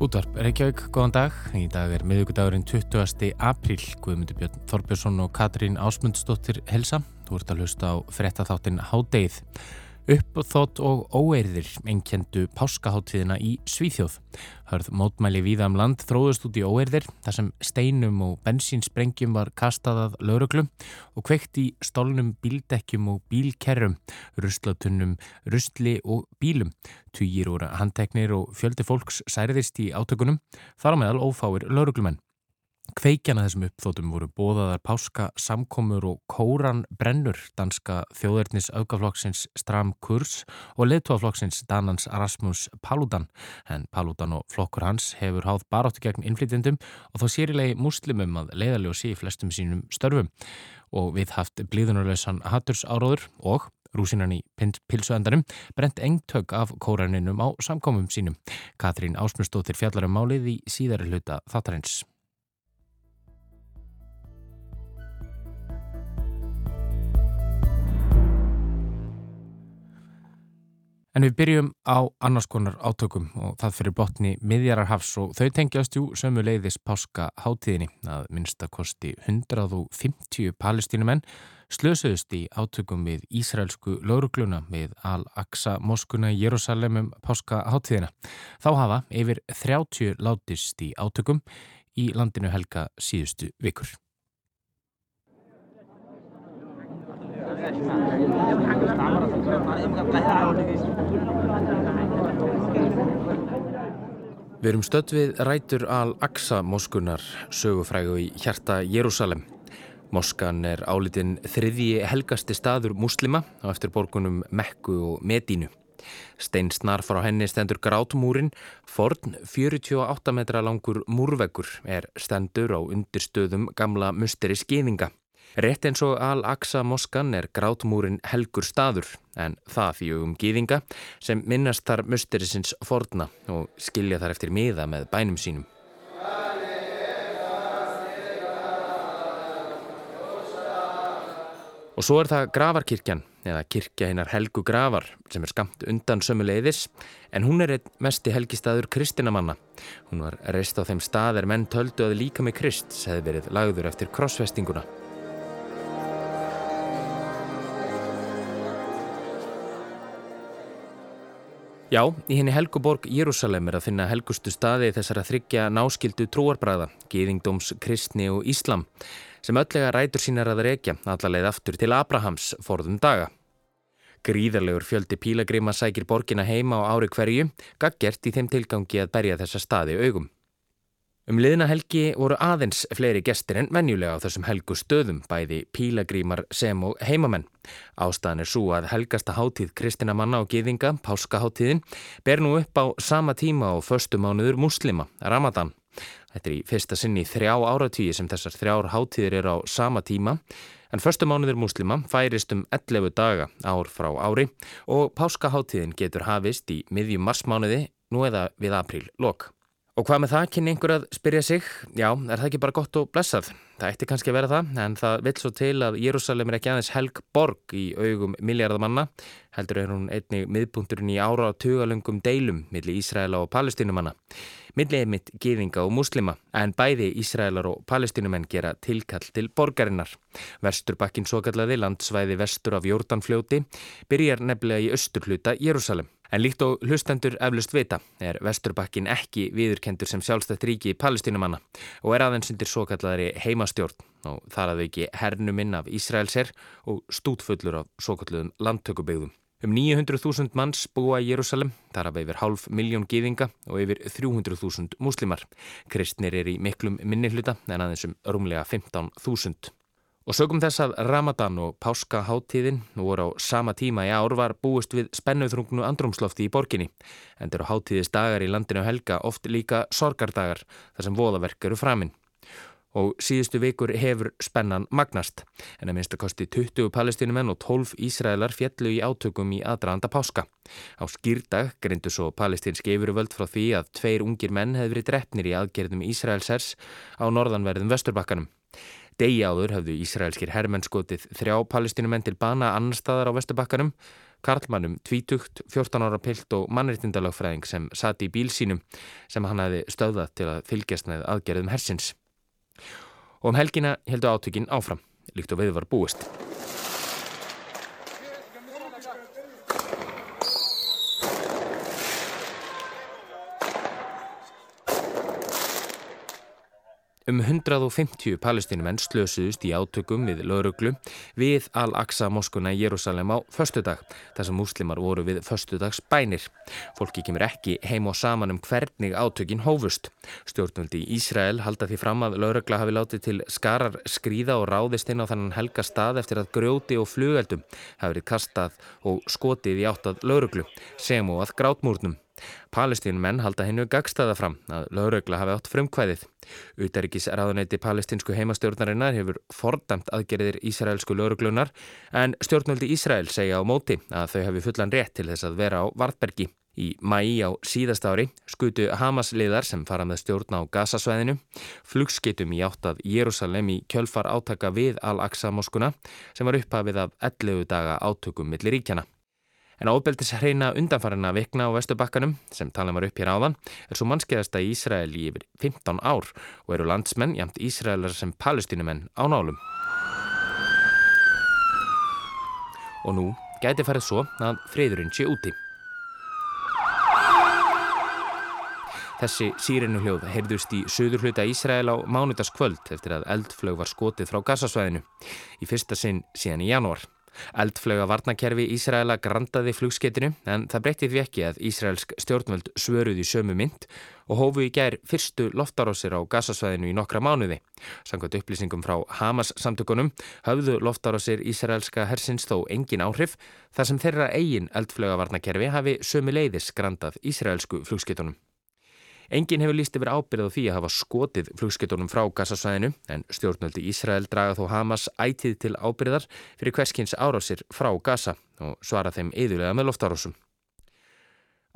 Útvarp Reykjavík, góðan dag. Í dag er miðugudagurinn 20. apríl. Guðmundur Björn Þorbjörnsson og Katrín Ásmundsdóttir helsa. Þú ert að hlusta á frettatháttin Hádeið. Uppþótt og óeirðir einnkendu páskaháttíðina í Svíþjóð. Hörð mótmæli víða um land þróðust út í óeirðir þar sem steinum og bensínsprengjum var kastaðað lauruglu og kveikt í stólnum bíldekkjum og bílkerrum, ruslatunum, rusli og bílum. Týjir úr handteknir og fjöldi fólks særiðist í átökunum, þar á meðal ófáir lauruglumenn. Kveikjana þessum uppþótum voru bóðaðar páska samkomur og kóran brennur danska þjóðverðnis aukaflokksins Stram Kurs og leðtóaflokksins Danans Rasmus Paludan. En Paludan og flokkur hans hefur háð baráttu gegn innflytjendum og þó sérilegi muslimum að leiðaljósi í flestum sínum störfum og við haft blíðunarlausan hatturs áróður og Rúsinan í pilsuendanum brent engtök af kóraninum á samkomum sínum. Katrín Ásmustóttir fjallar um málið í síðari hluta þáttarins. En við byrjum á annars konar átökum og það fyrir botni miðjararhafs og þau tengjast jú sömu leiðis páska hátíðinni að minnstakosti 150 palestínumenn slösuðust í átökum við Ísraelsku laurugluna við Al-Aqsa moskuna í Jérúsalemum páska hátíðina. Þá hafa yfir 30 látist í átökum í landinu helga síðustu vikur. Við erum stödd við rætur Al-Aqsa moskunar sögufrægu í hjarta Jérúsalem. Moskan er álitinn þriðji helgasti staður muslima á eftir borgunum Mekku og Medínu. Steinsnar frá henni stendur grátmúrin, forn 48 metra langur múrveggur er stendur á undirstöðum gamla musteri skýðinga. Rétt eins og Al-Aqsa moskan er grátmúrin helgur staður en það því um gýðinga sem minnast þar musterisins forna og skilja þar eftir miða með bænum sínum. Og svo er það gravarkirkjan eða kirkja hinnar helgu gravar sem er skamt undan sömu leiðis en hún er einn mesti helgistaður kristinamanna. Hún var reist á þeim stað er menn töldu að líka með krist hefði verið lagður eftir krossfestinguna. Já, í henni Helguborg Jérúsalem er að finna helgustu staði þessar að þryggja náskildu trúarbræða, geðingdóms, kristni og íslam, sem öllega rætur sínar að reykja allarleið aftur til Abrahams forðum daga. Gríðarlegur fjöldi pílagrima sækir borgina heima á ári hverju, gaggert í þeim tilgangi að berja þessa staði augum. Um liðna helgi voru aðeins fleiri gestir en venjulega á þessum helgu stöðum, bæði pílagrímar sem og heimamenn. Ástæðan er svo að helgasta háttíð Kristina manna og Gýðinga, Páskaháttíðin, ber nú upp á sama tíma og förstumánuður muslima, Ramadan. Þetta er í fyrsta sinni þrjá áratvíi sem þessar þrjár háttíðir eru á sama tíma, en förstumánuður muslima færist um 11 daga ár frá ári og Páskaháttíðin getur hafist í miðjum marsmánuði nú eða við apríl lok. Og hvað með það kynni einhver að spyrja sig? Já, er það ekki bara gott og blessað? Það ætti kannski að vera það, en það vil svo til að Jérúsalem er ekki aðeins helg borg í augum miljardamanna. Heldur er hún einni miðbúndurinn í ára á tugalöngum deilum millir Ísraela og palestinumanna. Millið er mitt geðinga og muslima, en bæði Ísraelar og palestinumenn gera tilkall til borgarinnar. Vesturbakkin svo kallaði landsvæði vestur af Jórdanfljóti byrjar nefnilega í östurhluta Jérúsalem. En líkt og hlustendur eflust vita er Vesturbakkin ekki viðurkendur sem sjálfstætt ríki palestínumanna og er aðeins undir svo kallari heimastjórn og þar að ekki hernuminn af Ísraelser og stútfullur af svo kalluðum landtökubegðum. Um 900.000 manns búa í Jérúsalem, þar af yfir half miljón gýðinga og yfir 300.000 múslimar. Kristnir er í miklum minnihluta en aðeins um rúmlega 15.000. Og sögum þess að Ramadan og Páskaháttíðin voru á sama tíma í ár var búist við spennuþrungnu andrumslofti í borginni. Endur á háttíðis dagar í landinu helga oft líka sorgardagar þar sem voðaverk eru framinn. Og síðustu vikur hefur spennan magnast. En að minnst að kosti 20 palestinumenn og 12 Ísraelar fjallu í átökum í aðdraðanda páska. Á skýrdag grindu svo palestinski yfirvöld frá því að tveir ungir menn hefði verið drefnir í aðgerðum Ísraelsers á norðanverðum Vesturbakkanum. Degi áður hafðu Ísraelskir herrmenn skotið þrjá palestinumenn til bana annar staðar á Vesturbakkanum. Karlmannum, tvítugt, 14 ára pilt og mannreitindalagfræðing sem sati í bíl sínum sem hann hafi stöðað til að fylgjast með aðgerðum hersins. Og um helgina heldu átökin áfram, líkt og við var búist. Um 150 palestinumenn slösuðust í átökum við lauruglu við Al-Aqsa moskuna í Jérúsalem á förstudag, þar sem muslimar voru við förstudags bænir. Fólki kemur ekki heim og saman um hvernig átökin hófust. Stjórnvöldi í Ísrael halda því fram að laurugla hafi látið til skarar skrýða og ráðist inn á þannan helga stað eftir að grjóti og flugeldum hafi verið kastað og skotið í áttað lauruglu, sem og að grátmúrnum. Palestínumenn halda hennu gagstaða fram að lögregla hafi átt frumkvæðið. Utaríkis ráðuneyti palestinsku heimastjórnarinnar hefur fordæmt aðgerðir Ísraelsku lögreglunar en stjórnvöldi Ísrael segja á móti að þau hafi fullan rétt til þess að vera á Vartbergi. Í mæi á síðast ári skutu Hamas liðar sem fara með stjórn á Gazasvæðinu, flugskitum í áttað Jérúsalem í kjölfar átaka við Al-Aqsa moskuna sem var upphafið af 11 daga átökum millir ríkjana. En ábeldis hreina undanfarina vikna á Vestubakkanum, sem tala var upp hér áðan, er svo mannskeiðasta í Ísrael í yfir 15 ár og eru landsmenn jæmt Ísraelar sem palestinumenn á nálum. Og nú gæti farið svo að friðurinn sé úti. Þessi sírinu hljóð heyrðust í söður hluta Ísrael á mánudaskvöld eftir að eldflög var skotið frá gasasvæðinu í fyrsta sinn síðan í janúar. Eldflöga varnakerfi Ísraela grandaði flugskeitinu en það breytti því ekki að Ísraelsk stjórnvöld svöruði sömu mynd og hófu í gær fyrstu loftarósir á gasasvæðinu í nokkra mánuði. Samkvæmt upplýsingum frá Hamas samtökunum höfðu loftarósir Ísraelska hersins þó engin áhrif þar sem þeirra eigin eldflöga varnakerfi hafi sömu leiðis grandað Ísraelsku flugskeitunum. Engin hefur líst yfir ábyrð á því að hafa skotið flugsketunum frá Gassasvæðinu en stjórnöldi Ísrael draga þó Hamas ætið til ábyrðar fyrir hverskins árásir frá Gassa og svara þeim yðurlega með loftárásum.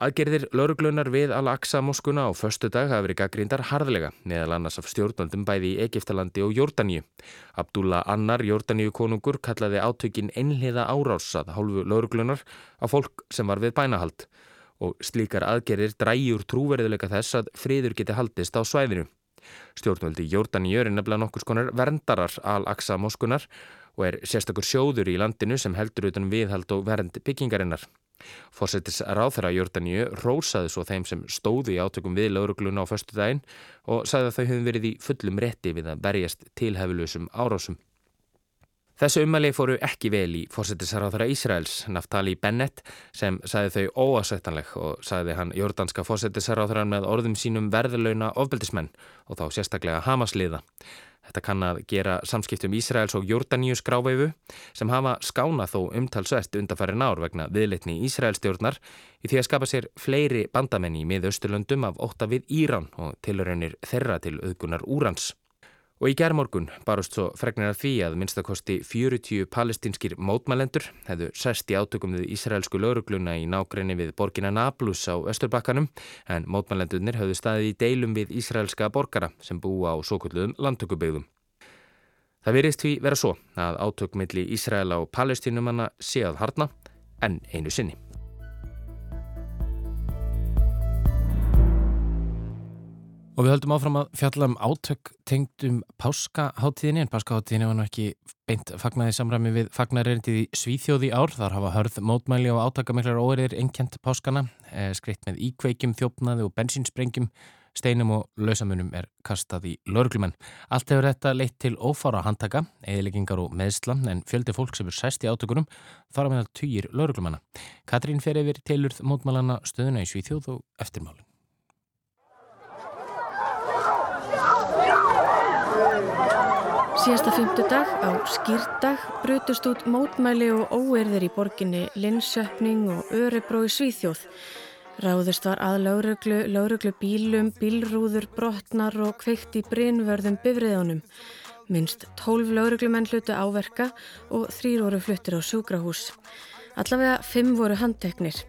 Aðgerðir lauruglunar við Al-Aqsa moskuna á förstu dag hafa verið gaggrindar harðlega meðal annars af stjórnöldum bæði í Egiptalandi og Jórdaníu. Abdullah Annar, Jórdaníu konungur, kallaði átökin einliða árásað hálfu lauruglunar á fólk sem var við bænahald og slíkar aðgerir dræjur trúverðileika þess að friður geti haldist á svæðinu. Stjórnvöldi Jórdaníu er nefnilega nokkur skonar verndarar al-Aqsa moskunar og er sérstakur sjóður í landinu sem heldur utan viðhald og vernd byggingarinnar. Fórsetis ráþara Jórdaníu rósaði svo þeim sem stóði í átökum við laurugluna á förstu daginn og sagði að þau hefði verið í fullum rétti við að berjast tilhæfulusum árásum. Þessu umæli fóru ekki vel í fósettisarháðara Ísraels, Naftali Bennett, sem sagði þau óasættanleg og sagði hann jordanska fósettisarháðaran með orðum sínum verðurlauna ofbeldismenn og þá sérstaklega Hamasliða. Þetta kann að gera samskiptum Ísraels og Jordaníu skráfeifu sem hafa skána þó umtalsvert undarfæri nár vegna viðleitni Ísraelstjórnar í því að skapa sér fleiri bandamenn í miðausturlöndum af ótta við Íran og tilurönir þeirra til auðgunar úrans. Og í gerðmorgun barust svo fregnar að því að minnstakosti 40 palestinskir mótmælendur hefðu sest í átökum við Ísraelsku laurugluna í nákrenni við borgina Nablus á Östurbakkanum en mótmælendunir hefðu staðið í deilum við Ísraelska borgara sem búa á svo kulluðum landtökubyggðum. Það verist því vera svo að átökmiðli Ísraela og palestinumanna séð harna en einu sinni. Og við höldum áfram að fjalla um átök tengt um páskaháttíðinni en páskaháttíðinni var nú ekki beint fagnaði samræmi við fagnarerindið í Svíþjóði ár. Þar hafa hörð mótmæli og átakamiklar óerir ennkjent páskana, eh, skreitt með íkveikjum, þjófnaði og bensinsprengjum, steinum og lausamunum er kastað í lauruglumenn. Allt hefur þetta leitt til ófára handtaka, eðileggingar og meðsla en fjöldi fólk sem er sæst í átökunum þar að meðal týjir lauruglumanna. Katrín fer yfir tilurð mótmælana stöðuna í Svíþjóð og eftirmálum. Síðasta fymtudag á skýrdag brutust út mótmæli og óerðir í borginni Linnsjöfning og Örebro í Svíþjóð. Ráðust var að lauruglu, lauruglu bílum, bílrúður, brotnar og kveikt í brinnvörðum bifriðunum. Minst tólf lauruglumenn hlutu áverka og þrýr voru fluttir á sjúkrahús. Allavega fimm voru handteknir.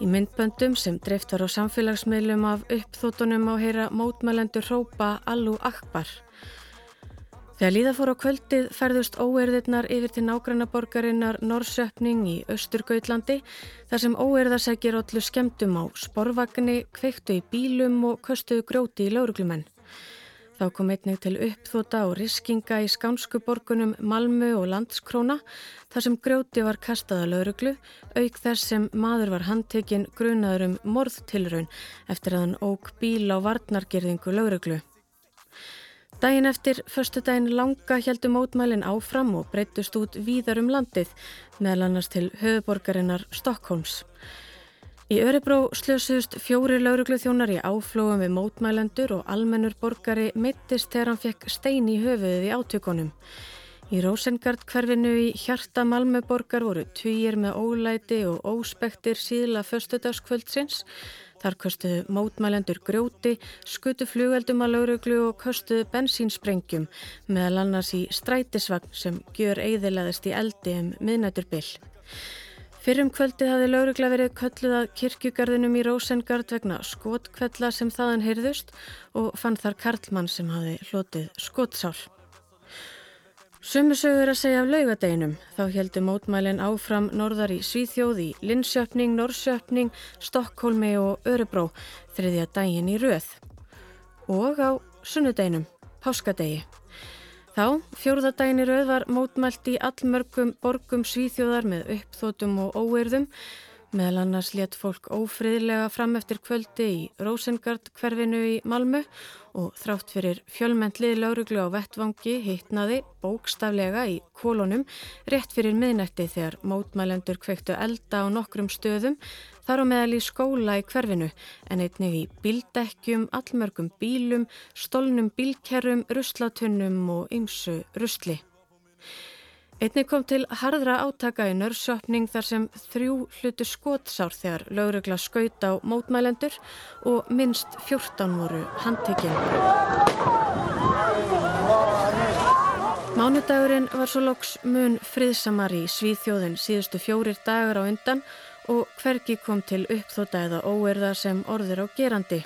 Í myndböndum sem dreift var á samfélagsmiðlum af uppþótunum á heyra mótmælendur hrópa Allu Akbar. Þegar líða fór á kvöldið ferðust óerðirnar yfir til nágrannaborgarinnar Norsöpning í Östurgautlandi þar sem óerðarsækir allu skemdum á sporvagni, kveiktu í bílum og köstuðu grjóti í lauruglumenn. Þá kom einnig til uppþóta og riskinga í skánskuborgunum Malmö og Landskróna þar sem grjóti var kastaða lauruglu auk þess sem maður var handtekinn grunaður um morðtilraun eftir að hann óg bíl á varnargerðingu lauruglu. Dægin eftir förstu dægin langa heldu mótmælin áfram og breytust út víðar um landið, meðal annars til höfuborgarinnar Stokkólms. Í Örebró slösuðust fjóri lauruglu þjónar í áflóðum við mótmælendur og almennur borgari mittist þegar hann fekk stein í höfuðið í átökunum. Í Rósengard hverfinu í hjarta Malmöborgar voru týjir með ólæti og óspektir síðla förstudagskvöldsins Þar köstuðu mótmælendur grjóti, skutu flugeldum að lauruglu og köstuðu bensínsprengjum meðal annars í strætisvagn sem gjör eiðilaðist í eldi um miðnætturbill. Fyrrum kvöldið hafði laurugla verið kölluð að kirkjugarðinum í Rósengard vegna skotkvella sem þaðan heyrðust og fann þar Karlmann sem hafði hlotið skotsál. Sumusögur að segja af laugadeginum, þá heldur mótmælinn áfram norðar í Svíþjóði, Linnsjöfning, Norrsjöfning, Stokkólmi og Örebró þriðja daginn í röð. Og á sunnudeginum, Páskadegi. Þá, fjórðadaginn í röð var mótmælt í allmörgum borgum Svíþjóðar með uppþótum og óerðum Meðal annars let fólk ófriðlega fram eftir kvöldi í Rosengard hverfinu í Malmu og þrátt fyrir fjölmendlið lauruglu á vettvangi hittnaði bókstaflega í kolonum rétt fyrir miðnætti þegar mótmælendur kvektu elda á nokkrum stöðum þar á meðal í skóla í hverfinu en einnig í bildekkjum, allmörgum bílum, stolnum bílkerrum, ruslatunnum og ymsu rusli. Einnig kom til harðra átaka í nörsöpning þar sem þrjú hlutu skótsár þegar lögregla skaut á mótmælendur og minnst 14 voru handtekinn. Mánudagurinn var svo loks mun friðsamar í Svíþjóðin síðustu fjórir dagar á undan og hvergi kom til uppþóta eða óerða sem orðir á gerandi.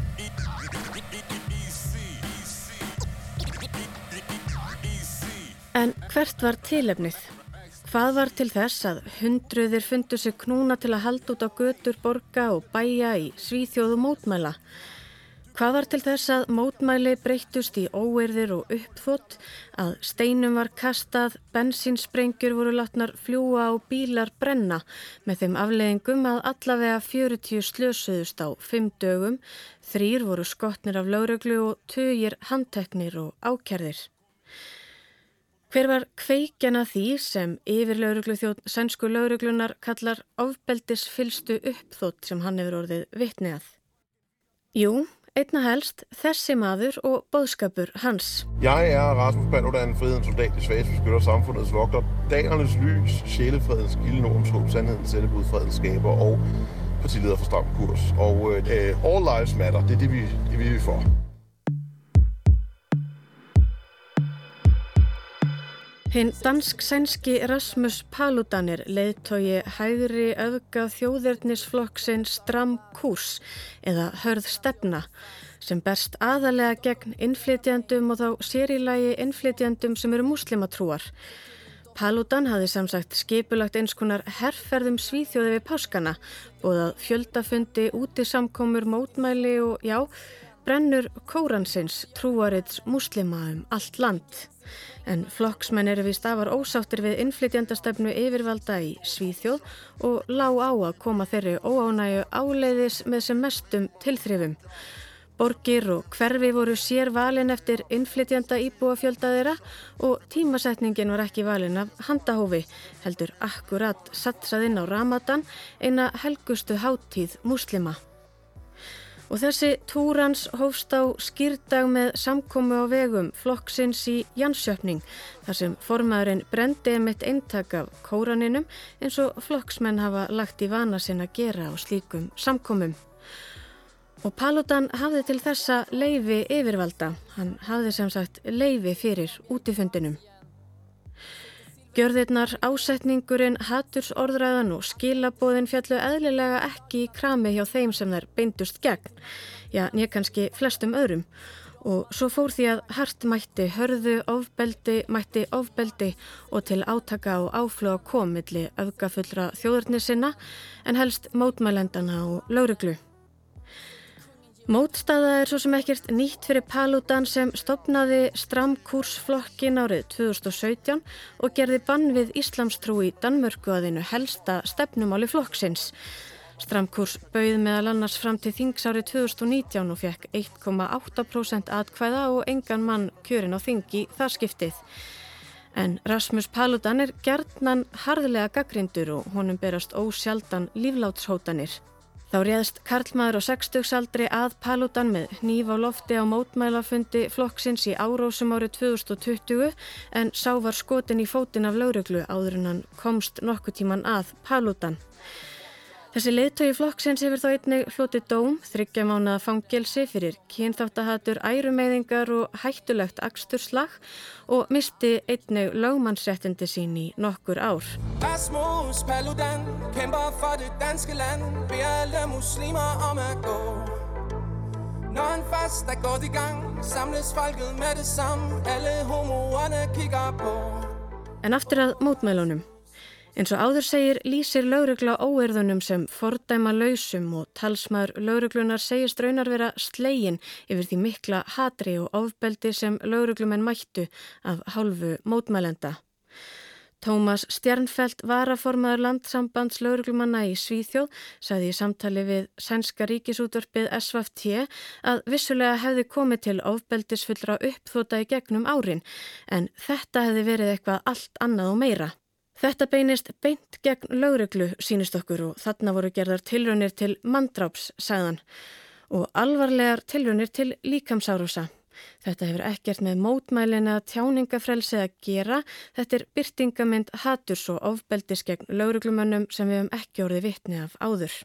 En hvert var tilefnið? Hvað var til þess að hundruðir fundu sig knúna til að halda út á götur, borga og bæja í svíþjóðu mótmæla? Hvað var til þess að mótmæli breyttust í óerðir og uppþótt, að steinum var kastað, bensinsprengjur voru látnar fljúa og bílar brenna með þeim afleðingum að allavega 40 slösuðust á fimm dögum, þrýr voru skotnir af lauröglu og tögir handteknir og ákjærðir. Hver var kveikjana því sem yfir lauruglu þjótt sænsku lauruglunar kallar ofbeldis fylstu uppþótt sem hann hefur orðið vitniðað? Jú, einna helst þessi maður og boðskapur hans. Jeg er Rasmus Paludan, friðens soldat i Sveriges beskytter samfundets vogter, dagernes lys, sjælefredens gilde normshåb, sandhedens cellebrud, fredens skaber og partileder for stram kurs. Og øh, all lives matter, det er det, vi, det, vi vil for. Hinn dansk-sænski Rasmus Paludanir leiðtogi hægri öfga þjóðverðnisflokksinn Stram Kurs eða Hörð Stefna sem berst aðalega gegn innflytjandum og þá sérilagi innflytjandum sem eru muslimatrúar. Paludan hafði samsagt skipulagt eins konar herrferðum svíþjóði við páskana, búðað fjöldafundi, úti samkomur, mótmæli og já, brennur kóransins trúarids muslima um allt land. En flokksmenn eru við stafar ósáttir við innflytjandastefnu yfirvalda í Svíþjóð og lág á að koma þeirri óánægu áleiðis með sem mestum tilþrifum. Borgir og hverfi voru sér valin eftir innflytjanda íbúafjölda þeirra og tímasetningin var ekki valin af handahófi, heldur akkurat satsað inn á Ramadan, eina helgustu háttíð muslima. Og þessi túrans hófst á skýrdag með samkomi á vegum flokksins í Jansjöfning þar sem formaðurinn brendi mitt eintak af kóraninum eins og flokksmenn hafa lagt í vana sinna að gera á slíkum samkomum. Og Paludan hafði til þessa leifi yfirvalda, hann hafði sem sagt leifi fyrir útifundinum. Gjörðirnar, ásetningurinn, hattursorðræðan og skilabóðin fjallu eðlilega ekki í krami hjá þeim sem þær beindust gegn, já, nýja kannski flestum öðrum. Og svo fór því að hart mætti hörðu, ofbeldi, mætti ofbeldi og til átaka og áflóða komilli öfgafullra þjóðurni sinna en helst mótmælendana og lauruglu. Mótstaða er svo sem ekkert nýtt fyrir Paludan sem stopnaði stramkursflokkin árið 2017 og gerði bann við Íslamstrú í Danmörku að einu helsta stefnumáli flokksins. Stramkurs bauð meðal annars fram til þings árið 2019 og fekk 1,8% atkvæða og engan mann kjörin á þingi þar skiptið. En Rasmus Paludan er gerðnan harðlega gaggrindur og honum berast ósjaldan líflátshótanir. Þá réðst Karlmaður og sextugsaldri að Paludan með hníf á lofti á mótmælafundi flokksins í árósum árið 2020 en sá var skotin í fótin af lauruglu áður en hann komst nokkuð tíman að Paludan. Þessi leiðtögi flokksins hefur þá einnig hloti dóm, þryggja mánuða fangilsi fyrir kynþáttahatur, ærumeyðingar og hættulegt axturslag og misti einnig lögmannsrettindi sín í nokkur ár. Rasmus Paludan kæmper for det danske land, ber alle muslimer om að gå. Når han først er gået i gang, samles folket med det samme, alle homoerne kigger på. En aftur að mótmælunum. Eins og áður segir lýsir laurugla óerðunum sem fordæma lausum og talsmaður lauruglunar segist raunar vera slegin yfir því mikla hatri og ofbeldi sem lauruglumenn mættu af hálfu mótmælenda. Tómas Stjernfeld varaformaður landsambands lauruglumanna í Svíþjóð saði í samtali við sænska ríkisútvarpið SVFT að vissulega hefði komið til ofbeldisfullra uppþóta í gegnum árin en þetta hefði verið eitthvað allt annað og meira. Þetta beinist beint gegn lögreglu sínist okkur og þarna voru gerðar tilraunir til mandráps, sagðan, og alvarlegar tilraunir til líkamsárusa. Þetta hefur ekkert með mótmælina tjáningafrelsi að gera, þetta er byrtingamind haturs og ofbeldis gegn lögreglumönnum sem við hefum ekki orðið vitni af áður.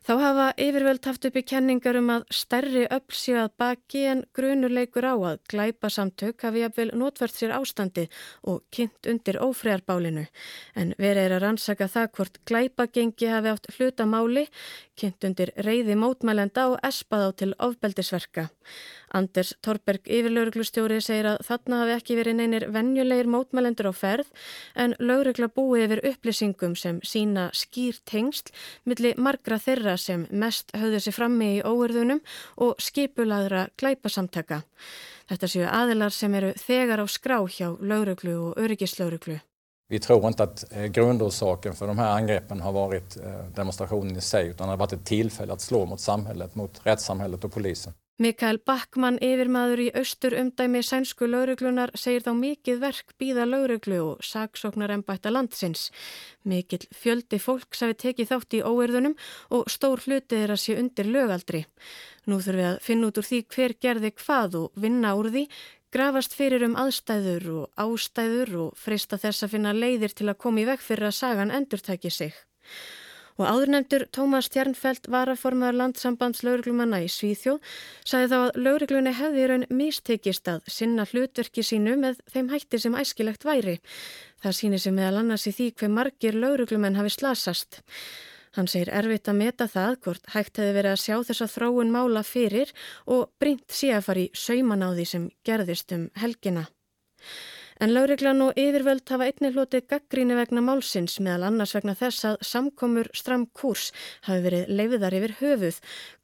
Þá hafa yfirvöld haft uppi kenningar um að stærri öll séu að baki en grunuleikur á að glæpa samtök hafi jafnvel notvært sér ástandi og kynnt undir ófræðarbálinu. En verið er að rannsaka það hvort glæpagengi hafi átt hlutamáli, kynnt undir reyði mótmælenda og espað á til ofbeldisverka. Anders Torberg yfirlauruglustjóri segir að þarna hafi ekki verið neynir vennjulegir mótmælendur á ferð en laurugla búi yfir upplýsingum sem sína skýr tengst millir margra þeirra sem mest höfðu sér frammi í óerðunum og skipulaðra glæpasamtaka. Þetta séu aðilar sem eru þegar á skrá hjá lauruglu og öryggislauruglu. Vi tror inte att eh, grundorsaken för de här angreppen har varit eh, demonstrationen i sig utan det har varit ett tillfälle att slå mot samhället, mot rättssamhället och polisen. Mikael Backmann, yfirmaður í austur umdæmi sænsku lauruglunar, segir þá mikið verk býða lauruglu og saksóknar ennbætta landsins. Mikill fjöldi fólks hafi tekið þátt í óerðunum og stór hlutið er að sé undir lögaldri. Nú þurfum við að finna út úr því hver gerði hvað og vinna úr því, grafast fyrir um aðstæður og ástæður og freysta þess að finna leiðir til að koma í veg fyrir að sagan endurtæki sig. Og áðurnemtur Tómas Tjernfeld varaformaður landsambands lauruglumanna í Svíþjóð sagði þá að lauruglunni hefði raun mistekist að sinna hlutverki sínu með þeim hætti sem æskilegt væri. Það sýnir sig meðal annars í því hver margir lauruglumenn hafi slasast. Hann segir erfitt að meta það hvort hægt hefði verið að sjá þessa þróun mála fyrir og brínt sé að fara í sauman á því sem gerðist um helgina. En lauriglan og yfirvöld hafa einni hlotið gaggríni vegna málsins meðal annars vegna þess að samkomur stram kurs hafi verið leiðar yfir höfuð,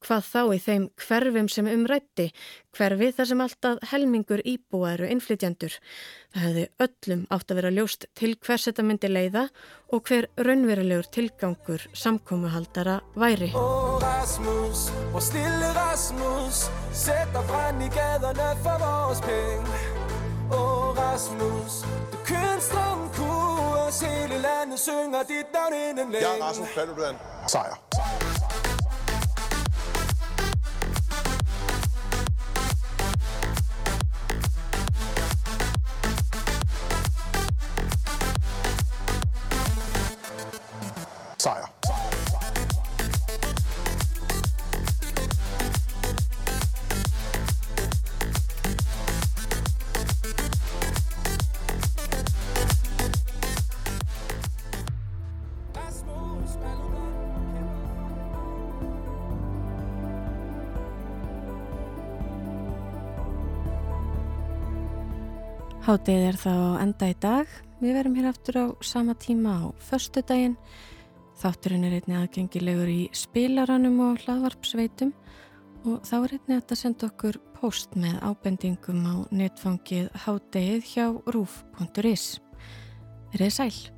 hvað þá í þeim hverfum sem umrætti, hverfi þar sem alltaf helmingur íbúa eru innflytjandur. Það hefði öllum átt að vera ljóst til hvers þetta myndi leiða og hver raunverulegur tilgangur samkomuhaldara væri. Ó Rasmus, og stille Rasmus, setta brann í geðana for vores peng. Åh Rasmus, du kører en stram kurs Hele landet synger dit navn inden længe Ja, Rasmus Paludan. Sejr. Sejr. Hátið er þá enda í dag. Við verum hér aftur á sama tíma á förstu daginn. Þátturinn er einni aðgengilegur í spilaranum og hlaðvarpsveitum og þá er einni að senda okkur post með ábendingum á netfangið hátið hjá rúf.is. Verðið sæl.